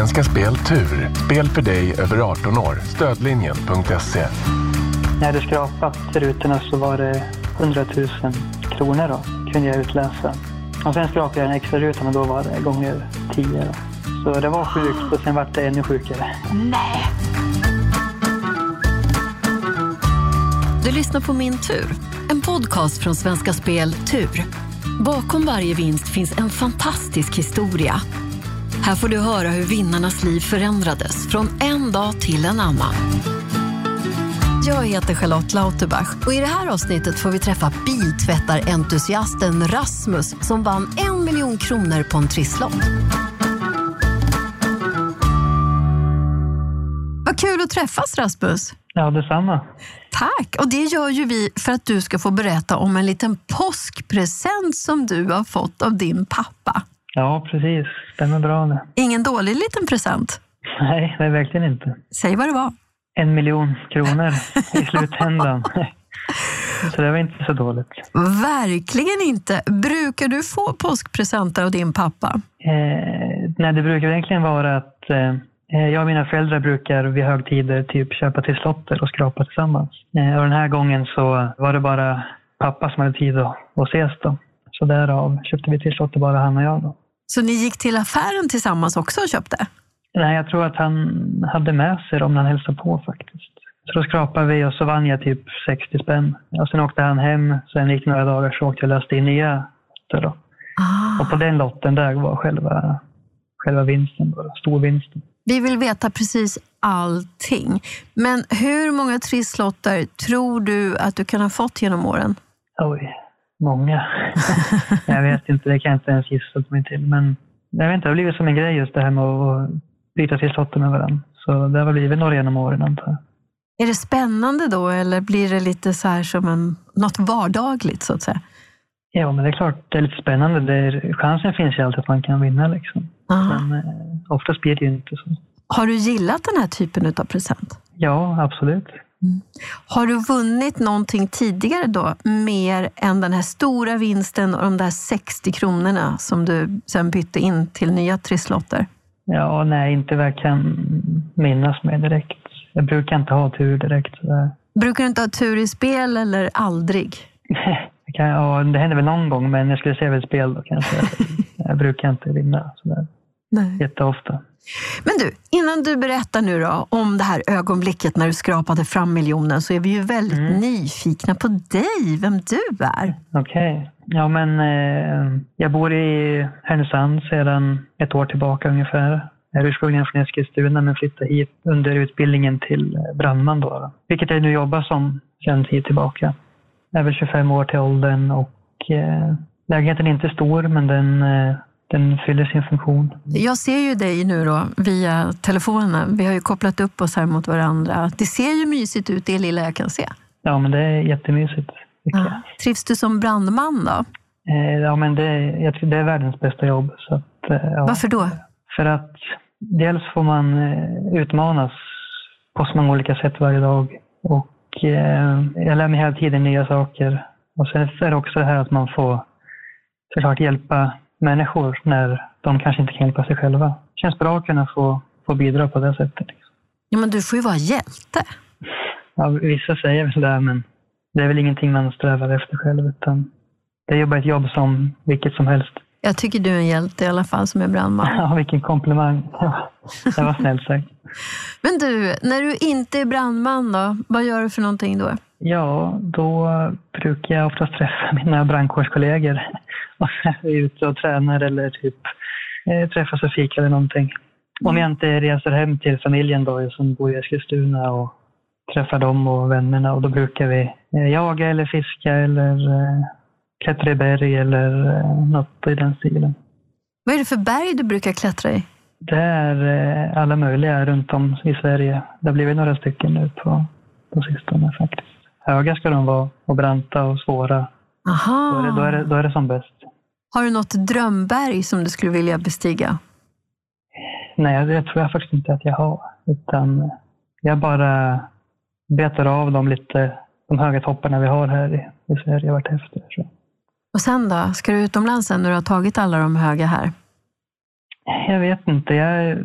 Svenska Spel Tur. Spel för dig över 18 år. Stödlinjen.se. När du skrapat rutorna så var det 100 000 kronor då, kunde jag utläsa. Och sen skrapade jag den extra rutan och då var det gånger 10. Då. Så det var sjukt och sen var det ännu sjukare. Nej! Du lyssnar på Min tur, en podcast från Svenska Spel Tur. Bakom varje vinst finns en fantastisk historia. Här får du höra hur vinnarnas liv förändrades från en dag till en annan. Jag heter Charlotte Lauterbach och i det här avsnittet får vi träffa biltvättarentusiasten Rasmus som vann en miljon kronor på en trisslott. Vad kul att träffas Rasmus! Ja, detsamma. Tack! Och det gör ju vi för att du ska få berätta om en liten påskpresent som du har fått av din pappa. Ja, precis. Stämmer bra det. Ingen dålig liten present. Nej, det är verkligen inte. Säg vad det var. En miljon kronor i slutändan. Så det var inte så dåligt. Verkligen inte. Brukar du få påskpresenter av din pappa? Eh, nej, det brukar egentligen vara att eh, jag och mina föräldrar brukar vid högtider typ köpa till slotter och skrapa tillsammans. Eh, och den här gången så var det bara pappa som hade tid att, att ses då. Så därav köpte vi till slotter bara han och jag då. Så ni gick till affären tillsammans också och köpte? Nej, jag tror att han hade med sig dem när han hälsade på faktiskt. Så då skrapade vi och så vann jag typ 60 spänn. Och sen åkte han hem, sen gick några dagar så åkte jag och löste in nya lotter då. Ah. Och på den lotten där var själva, själva vinsten, då, storvinsten. Vi vill veta precis allting. Men hur många trisslotter tror du att du kan ha fått genom åren? Oj, många. jag vet inte, det kan jag inte ens gissa mig till. Men jag vet inte, det har blivit som en grej just det här med att byta till slotter med varandra. Så det har blivit några genom åren antar jag. Är det spännande då eller blir det lite så här som en, något vardagligt så att säga? Ja, men det är klart det är lite spännande. Det är, chansen finns ju alltid att man kan vinna. Liksom. Aha. Men eh, oftast blir det ju inte så. Har du gillat den här typen av present? Ja, absolut. Har du vunnit någonting tidigare då, mer än den här stora vinsten och de där 60 kronorna som du sen bytte in till nya trisslotter? Ja, nej, inte vad jag kan minnas med direkt. Jag brukar inte ha tur direkt. Sådär. Brukar du inte ha tur i spel eller aldrig? Det, kan, ja, det händer väl någon gång, men jag skulle säga väl spel då kanske. jag brukar inte vinna sådär Nej. jätteofta. Men du, innan du berättar nu då om det här ögonblicket när du skrapade fram miljonen så är vi ju väldigt nyfikna på dig, vem du är. Okej. Ja, men eh, jag bor i Härnösand sedan ett år tillbaka ungefär. Jag är ursprungligen från Eskilstuna men flyttade hit under utbildningen till eh, brandman. Då. Vilket jag nu jobbar som sedan tid tillbaka. Jag är väl 25 år till åldern och eh, lägenheten är inte stor men den, eh, den fyller sin funktion. Jag ser ju dig nu då via telefonen. Vi har ju kopplat upp oss här mot varandra. Det ser ju mysigt ut, det lilla jag kan se. Ja, men det är jättemysigt. Ja. Trivs du som brandman då? Eh, ja, men det, jag tror det är världens bästa jobb. Så att, eh, ja. Varför då? För att dels får man eh, utmanas på så många olika sätt varje dag. Och eh, jag lär mig hela tiden nya saker. Och sen är det också det här att man får såklart hjälpa människor när de kanske inte kan hjälpa sig själva. Det känns bra att kunna få, få bidra på det sättet. liksom. Ja, men du får ju vara hjälte. Ja, vissa säger väl det, men det är väl ingenting man strävar efter själv. Utan det är ju bara ett jobb som vilket som helst. Jag tycker du är en hjälte i alla fall som är brandman. Ja, vilken komplimang. Det var snällt sagt. Men du, när du inte är brandman då, vad gör du för någonting då? Ja, då brukar jag oftast träffa mina brandkårskollegor. Är ute och tränar eller typ eh, träffas och fika eller någonting. Om jag inte reser hem till familjen då, som bor i Eskilstuna och träffar dem och vännerna. Och då brukar vi eh, jaga eller fiska eller eh, klättra i berg eller eh, något i den stilen. Vad är det för berg du brukar klättra i? Det är alla möjliga runt om i Sverige. Det har blivit några stycken nu på, på sistone faktiskt. Höga ska de vara och branta och svåra. Aha. Då är det, då är det, då är det som bäst. Har du något drömberg som du skulle vilja bestiga? Nej, det tror jag faktiskt inte att jag har. Utan jag bara betar av dem lite, de höga topparna vi har här i, i Sverige vartefter. Så. Och sen då? Ska du utomlands sen när du har tagit alla de höga här? Jag vet inte. Jag,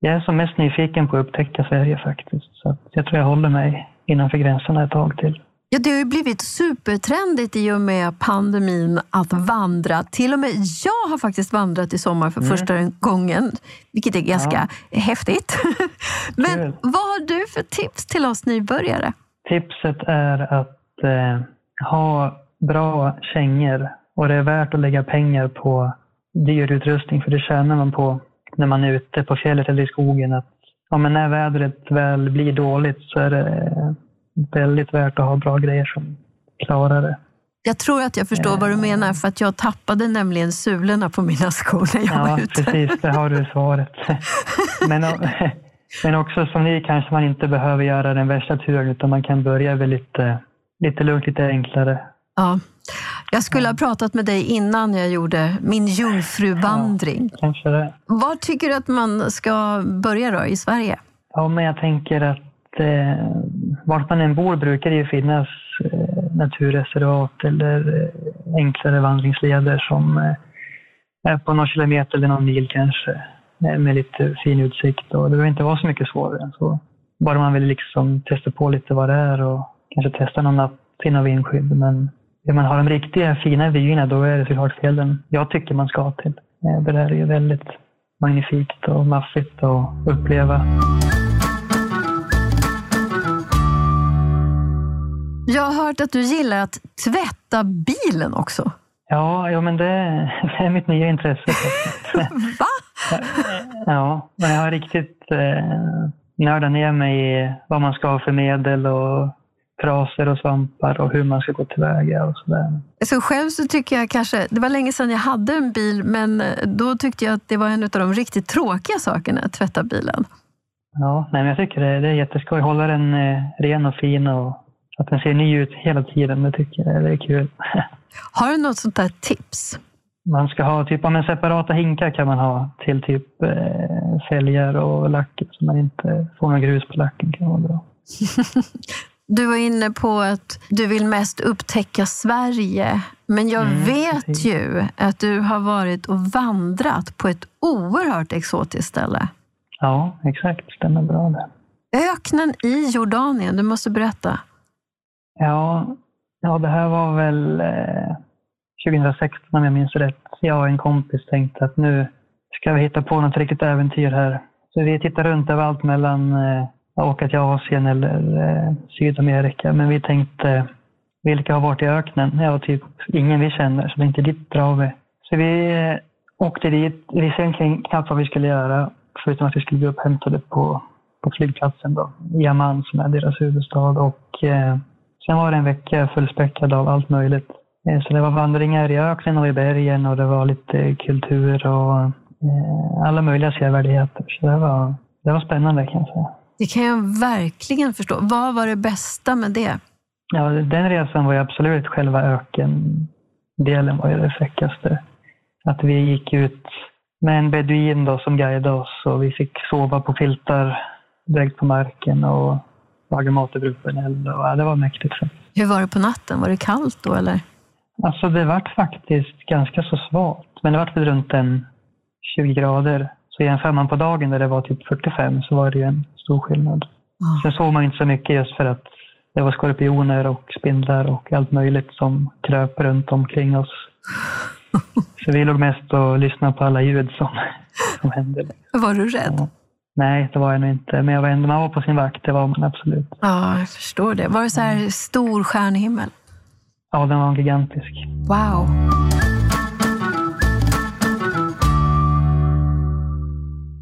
jag är som mest nyfiken på att upptäcka Sverige faktiskt. Så jag tror jag håller mig innanför gränserna ett tag till. Ja, det har ju blivit supertrendigt i och med pandemin att vandra. Till och med jag har faktiskt vandrat i sommar för mm. första gången, vilket är ganska ja. häftigt. Men Kul. vad har du för tips till oss nybörjare? Tipset är att eh, ha bra kängor och det är värt att lägga pengar på dyr utrustning för det tjänar man på när man är ute på fjället eller i skogen. Att, ja, men när vädret väl blir dåligt så är det väldigt värt att ha bra grejer som klarar det. Jag tror att jag förstår vad du eh. menar, för att jag tappade nämligen sulorna på mina skor när jag ja, var ute. precis. Där har du svaret. men, men också som ni kanske man inte behöver göra den värsta turen, utan man kan börja med lite, lite lugnt, lite enklare. Ja. Jag skulle ha pratat med dig innan jag gjorde min jungfruvandring. Ja, kanske det. Var tycker du att man ska börja då i Sverige? Ja, men jag tänker att eh, vart man än bor brukar det ju finnas eh, naturreservat eller eh, enklare vandringsleder som eh, är på någon kilometer eller någon mil kanske med lite fin utsikt. Och det behöver inte vara så mycket svårare än så. Bara man vill liksom testa på lite vad det är och kanske testa någon natt i något vindskydd. Men vill man ha de riktiga fina vyerna då är det såklart fjällen jag tycker man ska till. Det där är ju väldigt magnifikt och maffigt att uppleva. Jag har hört att du gillar att tvätta bilen också. Ja, ja men det, det är mitt nya intresse. Va? Ja, men jag har riktigt eh, nördat ner mig i vad man ska ha för medel och fraser och svampar och hur man ska gå tillväga och sådär. Så själv så tycker jag kanske, det var länge sedan jag hade en bil, men då tyckte jag att det var en av de riktigt tråkiga sakerna, att tvätta bilen. Ja, nej, men jag tycker det, det är jätteskoj. Hålla den eh, ren och fin och att den ser ny ut hela tiden. Det tycker jag det är kul. Har du något sånt där tips? Man ska ha typ, ja, separata hinkar kan man ha till typ eh, fälgar och lack så man inte får någon grus på lacken. kan vara bra. Du var inne på att du vill mest upptäcka Sverige. Men jag mm, vet precis. ju att du har varit och vandrat på ett oerhört exotiskt ställe. Ja, exakt. Stämmer bra det. Öknen i Jordanien, du måste berätta. Ja, ja det här var väl eh, 2016 om jag minns rätt. Jag och en kompis tänkte att nu ska vi hitta på något riktigt äventyr här. Så vi tittade runt överallt mellan att åka till Asien eller eh, Sydamerika. Men vi tänkte, vilka har varit i öknen? Ja, typ ingen vi känner, så tänkte dit drar vi. Så vi åkte dit. Vi visste knappt vad vi skulle göra, förutom att vi skulle bli upphämtade på, på flygplatsen då, i Amman som är deras huvudstad. Och eh, sen var det en vecka fullspäckad av allt möjligt. Eh, så det var vandringar i öknen och i bergen och det var lite kultur och eh, alla möjliga sevärdigheter. Så det var, det var spännande kan jag säga. Det kan jag verkligen förstå. Vad var det bästa med det? Ja, den resan var ju absolut själva ökendelen var ju det fräckaste. Att vi gick ut med en beduin då som guidade oss och vi fick sova på filtar direkt på marken och laga mat över upp en eld. Och, det var mäktigt. Hur var det på natten? Var det kallt då eller? Alltså det vart faktiskt ganska så svalt. Men det vart väl runt en 20 grader. Så jämför man på dagen där det var typ 45 så var det ju en stor skillnad. Mm. Sen såg man inte så mycket just för att det var skorpioner och spindlar och allt möjligt som kröp runt omkring oss. Så vi låg mest och lyssnade på alla ljud som, som hände. Var du rädd? Nej, det var jag nog inte. Men jag var ändå, man var på sin vakt, det var man absolut. Ja, jag förstår det. Var det så här mm. stor stjärnhimmel? Ja, den var gigantisk. Wow.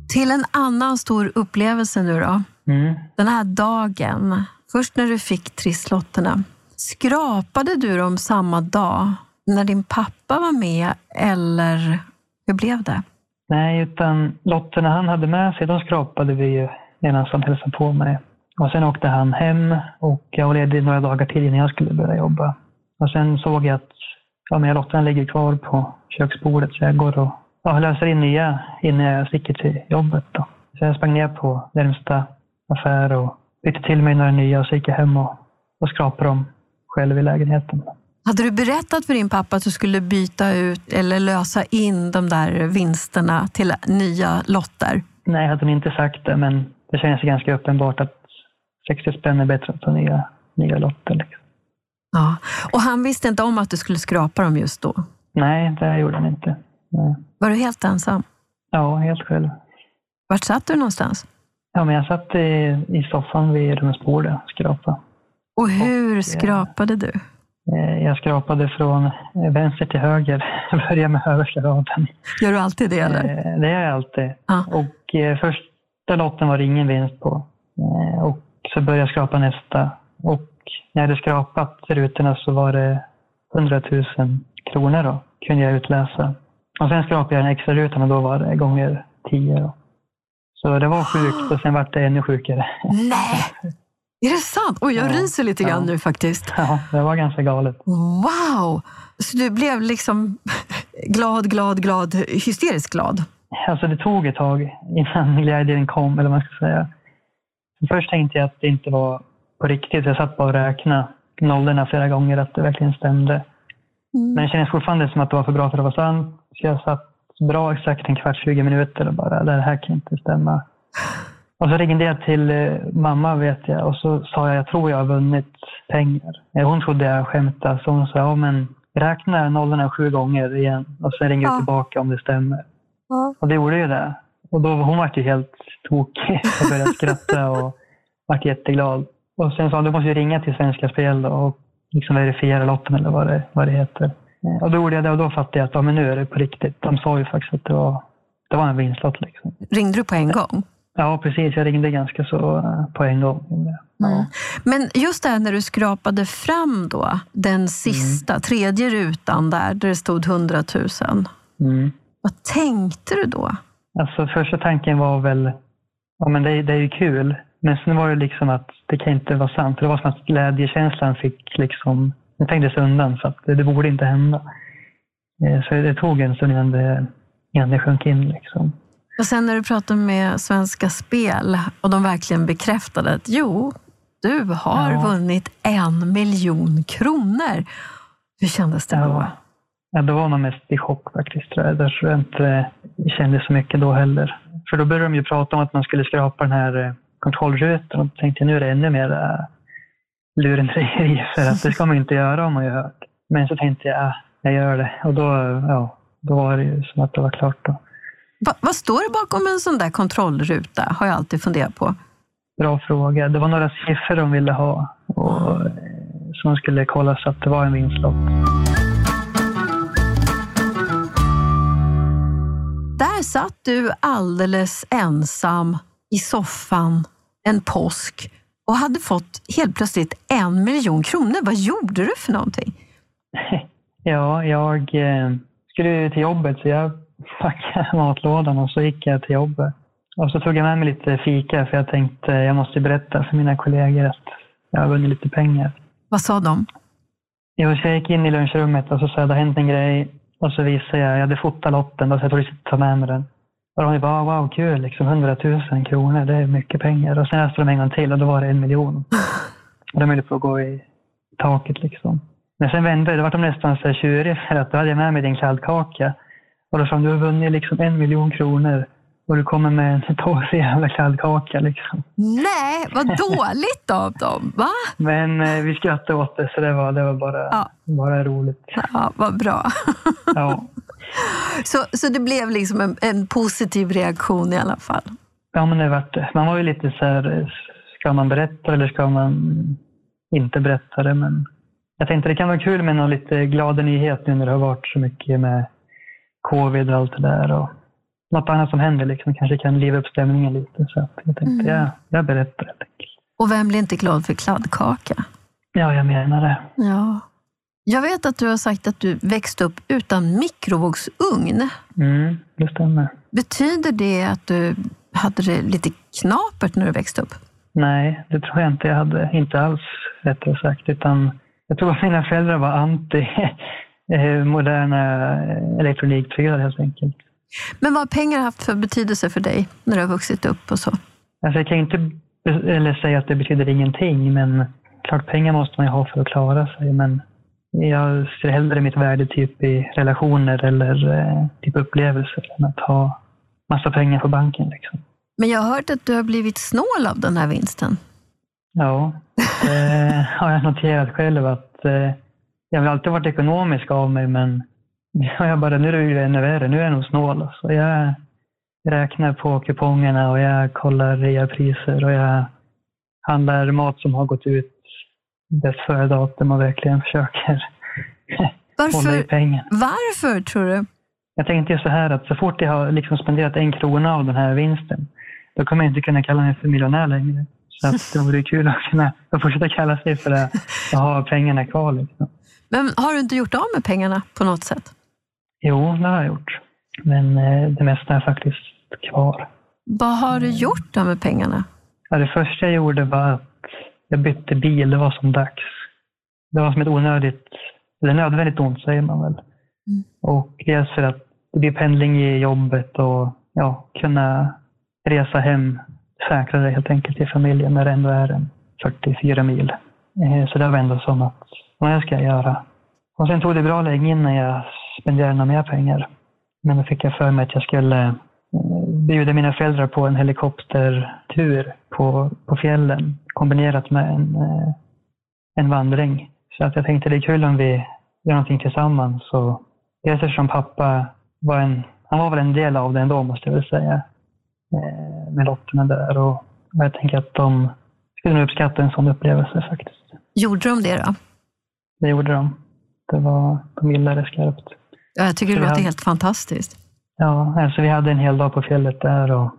Till en annan stor upplevelse nu då. Mm. Den här dagen, först när du fick trisslotterna. Skrapade du dem samma dag när din pappa var med eller hur blev det? Nej, utan lotterna han hade med sig, de skrapade vi ju medan han hälsade på mig. Och sen åkte han hem och jag var ledig några dagar till innan jag skulle börja jobba. Och sen såg jag att ja, men lotterna ligger kvar på köksbordet så jag går och ja, löser in nya innan jag sticker till jobbet. Då. Så jag sprang ner på närmsta affär och bytte till mig några nya och så gick jag hem och, och skrapade dem själv i lägenheten. Hade du berättat för din pappa att du skulle byta ut eller lösa in de där vinsterna till nya lotter? Nej, hade de inte sagt det, men det känns ganska uppenbart att 60 spänn är bättre att ta nya, nya lotter. Liksom. Ja. Och han visste inte om att du skulle skrapa dem just då? Nej, det gjorde han inte. Nej. Var du helt ensam? Ja, helt själv. Vart satt du någonstans? Ja, men jag satt i, i soffan vid rumsbordet och skrapade. Och hur skrapade du? Eh, Jag skrapade från vänster till höger. Började med översta raden. Gör du alltid det eller? Eh, Det gör jag alltid. Ja. Och eh, första lotten var det ingen vinst på. Och så började jag skrapa nästa. Och när jag hade skrapat rutorna så var det 100 000 kronor då, kunde jag utläsa. Och sen skrapade jag den extra rutan och då var det gånger 10. Då. Så det var sjukt och sen var det ännu sjukare. Nej! Är det sant? Oj, jag Ja. ryser lite grann Ja. nu faktiskt. Ja, det var ganska galet. Wow! Så du blev liksom glad, glad, glad, hysteriskt glad? Alltså det tog ett tag innan glädjen kom, eller vad man ska säga. Först tänkte jag att det inte var på riktigt. Jag satt bara och räknade nollorna flera gånger, att det verkligen stämde. Men det kändes fortfarande som att det var för bra för att vara sant. Så jag satt bra exakt en kvart, 20 minuter och bara, det här kan inte stämma. Och så ringde jag till eh, mamma vet jag och så sa jag, jag tror jag har vunnit pengar. Eh, Hon trodde jag skämtade så hon sa, ja men räkna nollorna sju gånger igen och sen ringer Ja. tillbaka om det stämmer. Ja. Och det gjorde ju det. Och då, hon var ju helt tokig och började skratta och var jätteglad. Och sen sa hon, du måste ju ringa till Svenska Spel då och liksom verifiera lotten eller vad det, vad det heter. Eh, Och då gjorde jag det och då fattade jag att ja, men nu är det på riktigt. De sa ju faktiskt att det var, det var en vinstlott. Liksom. Ringde du på en gång? Ja, precis. Jag ringde ganska så eh, på en gång. Ja. Mm. Men just det här när du skrapade fram då, den sista, tredje rutan där, där det stod 100 000. Mm. Vad tänkte du då? Alltså första tanken var väl, ja men det, är- det är ju kul. Men sen var det liksom att det kan inte vara sant. För det var som att glädjekänslan fick liksom, den tänktes undan så att det, det borde inte hända. Eh, Så det tog en stund innan det, innan det sjönk in liksom. Och sen när du pratade med Svenska Spel och de verkligen bekräftade att jo, du har Ja. vunnit en miljon kronor. Hur kändes det då? Ja. Ja, det var nog mest i chock faktiskt. Tror jag. Tror jag inte det kändes så mycket då heller. För då började de ju prata om att man skulle skrapa den här eh, kontrollrutan och då tänkte jag nu är det ännu mer äh, lurendrejeri för att det ska man inte göra om man hört. Men så tänkte jag, äh, jag gör det. Och då, ja, då var det ju som att det var klart då. Va, vad står det bakom en sån där kontrollruta? Har jag alltid funderat på. Bra fråga. Det var några siffror de ville ha och, eh, som skulle kolla så att det var en vinstlott. Där satt du alldeles ensam i soffan en påsk och hade fått helt plötsligt en miljon kronor. Vad gjorde du för någonting? Ja, jag eh, skulle till jobbet så jag packade matlådan och så gick jag till jobbet. Och så tog jag med mig lite fika för jag tänkte jag måste berätta för mina kollegor att jag har vunnit lite pengar. Vad sa de? Jo, så jag gick in i lunchrummet och så sa jag det har hänt en grej. Och så visade jag, jag hade fotat lotten och så jag tog ta med mig den. Och de bara, wow kul, liksom 100 000 kronor, det är mycket pengar. Och sen läste de en gång till och då var det en miljon. Och de höll på att gå i taket liksom. Men sen vände det, då var de nästan så tjuriga för att då hade jag med mig din kladdkaka. Och de, du har vunnit liksom en miljon kronor och du kommer med en torr jävla kladdkaka liksom. Nej, vad dåligt av dem. Va? Men eh, vi skrattade åt det så det var, det var bara, Ja. bara roligt. Ja, vad bra. Ja. Så, så det blev liksom en, en positiv reaktion i alla fall. Ja, men det vart det. Man var ju lite så här, ska man berätta eller ska man inte berätta det? Men jag tänkte det kan vara kul med någon lite glada nyhet nu när det har varit så mycket med covid och allt det där. Och något annat som händer liksom kanske kan liva upp stämningen lite. Så att jag tänkte, ja, jag berättar helt enkelt. Och vem blir inte glad för kladdkaka? Ja, jag menar det. Ja. Jag vet att du har sagt att du växte upp utan mikrovågsugn. Mm, det stämmer. Betyder det att du hade det lite knapert när du växte upp? Nej, det tror jag inte jag hade. Inte alls rättare sagt. Utan jag tror att mina föräldrar var anti moderna eh, elektronikprylar helt enkelt. Men vad har pengar haft för betydelse för dig när du har vuxit upp och så? Alltså jag kan inte eller säga att det betyder ingenting, men klart pengar måste man ju ha för att klara sig. Men jag ser hellre mitt värde typ i relationer eller eh, typ upplevelser än att ha massa pengar på banken. Liksom. Men jag har hört att du har blivit snål av den här vinsten. Ja, det har jag noterat själv att eh, jag har alltid varit ekonomisk av mig men jag bara, nu är det ännu värre. Nu är jag nog snål. Alltså. Jag räknar på kupongerna och jag kollar reapriser och jag handlar mat som har gått ut bäst före datum och verkligen försöker hålla i Varför, pengen. varför tror du? Jag tänkte så här att så fort jag har liksom spenderat en krona av den här vinsten, då kommer jag inte kunna kalla mig för miljonär längre. Så att det vore kul att kunna fortsätta kalla sig för det och ha pengarna kvar. Liksom. Men har du inte gjort av med pengarna på något sätt? Jo, det har jag gjort. Men eh, det mesta är faktiskt kvar. Vad har du gjort då med pengarna? Ja, det första jag gjorde var att jag bytte bil. Det var som dags. Det var som ett onödigt, eller nödvändigt ont säger man väl. Och dels för att det blir pendling i jobbet och ja, kunna resa hem säkrare helt enkelt till familjen när det ändå är en 44 mil. Eh, Så det var ändå som att, vad jag ska jag göra? Och sen tog det bra länge innan jag spenderade några mer pengar. Men då fick jag för mig att jag skulle eh, bjuda mina föräldrar på en helikoptertur på, på fjällen kombinerat med en, eh, en vandring. Så att jag tänkte det är kul om vi gör någonting tillsammans. Så dels eftersom pappa var en, han var väl en del av det ändå måste jag väl säga. Eh, med lotterna där och och jag tänker att de skulle nog uppskatta en sån upplevelse faktiskt. Gjorde de det då? Det gjorde de. Det var, de gillade det skarpt. Ja, jag tycker det Så låter hade- helt fantastiskt. Ja, alltså vi hade en hel dag på fjället där och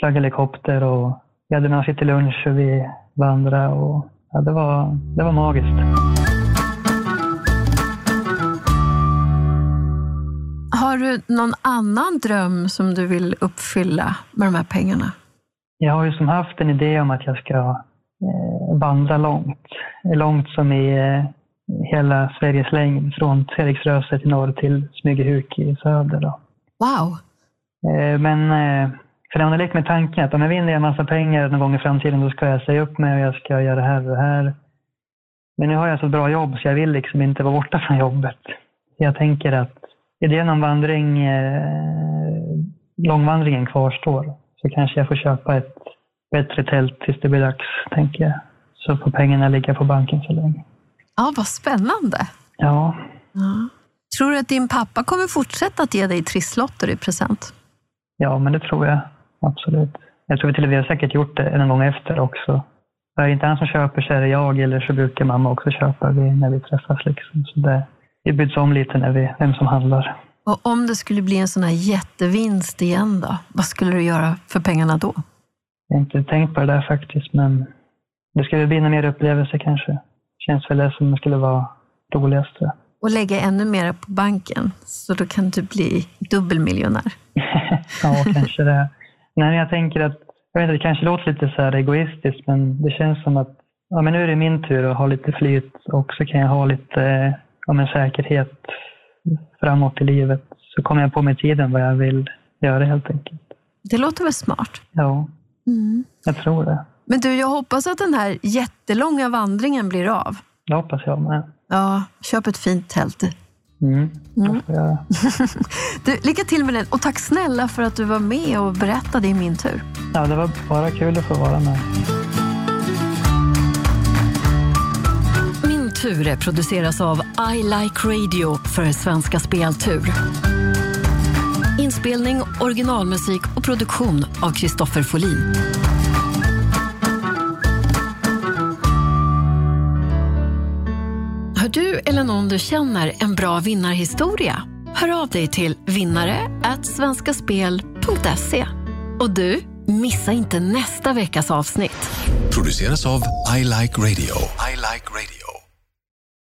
flög helikopter och vi hade oss till lunch och vi vandrade och ja, det var, det var magiskt. Har du någon annan dröm som du vill uppfylla med de här pengarna? Jag har ju som haft en idé om att jag ska eh, vandra långt. Långt som i eh, hela Sveriges längd, från Treriksröset i norr till Smygehuk i söder. Då. Wow! Eh, Men eh, för det har lekt med tanken att om jag vinner en massa pengar någon gång i framtiden då ska jag säga upp mig och jag ska göra det här och det här. Men nu har jag så bra jobb så jag vill liksom inte vara borta från jobbet. Jag tänker att idén om vandring, eh, långvandringen kvarstår. Så kanske jag får köpa ett bättre tält tills det blir dags, tänker jag. Så får pengarna ligga på banken så länge. Ja, vad spännande! Ja, Ja. Tror du att din pappa kommer fortsätta att ge dig trisslotter i present? Ja, men det tror jag absolut. Jag tror till och med vi har säkert gjort det en gång efter också. Är det inte han som köper så är det jag eller så brukar mamma också köpa vi, när vi träffas. Liksom. Så det, vi byts om lite när vi, vem som handlar. Och om det skulle bli en sån här jättevinst igen då? Vad skulle du göra för pengarna då? Jag har inte tänkt på det där faktiskt, men det skulle bli någon mer upplevelse kanske. Känns väl det som skulle vara roligast. Och lägga ännu mer på banken, så då kan du bli dubbelmiljonär. ja, kanske det. Nej, jag tänker att, jag vet inte, det kanske låter lite så här egoistiskt, men det känns som att ja, men nu är det min tur att ha lite flyt och så kan jag ha lite eh, om en säkerhet framåt i livet. Så kommer jag på med tiden vad jag vill göra helt enkelt. Det låter väl smart? Ja, jag tror det. Men du, jag hoppas att den här jättelånga vandringen blir av. Det hoppas jag med. Ja, köp ett fint tält. Mm, jag. Du, lycka till med den och tack snälla för att du var med och berättade i min tur. Ja, det var bara kul att få vara med. Min tur produceras av I Like Radio för Svenska Speltur. Inspelning, originalmusik och produktion av Kristoffer Folin. Eller någon du känner en bra vinnarhistoria? Hör av dig till vinnare svenskaspel.se. Och du, missa inte nästa veckas avsnitt. Produceras av I Like Radio. I like radio.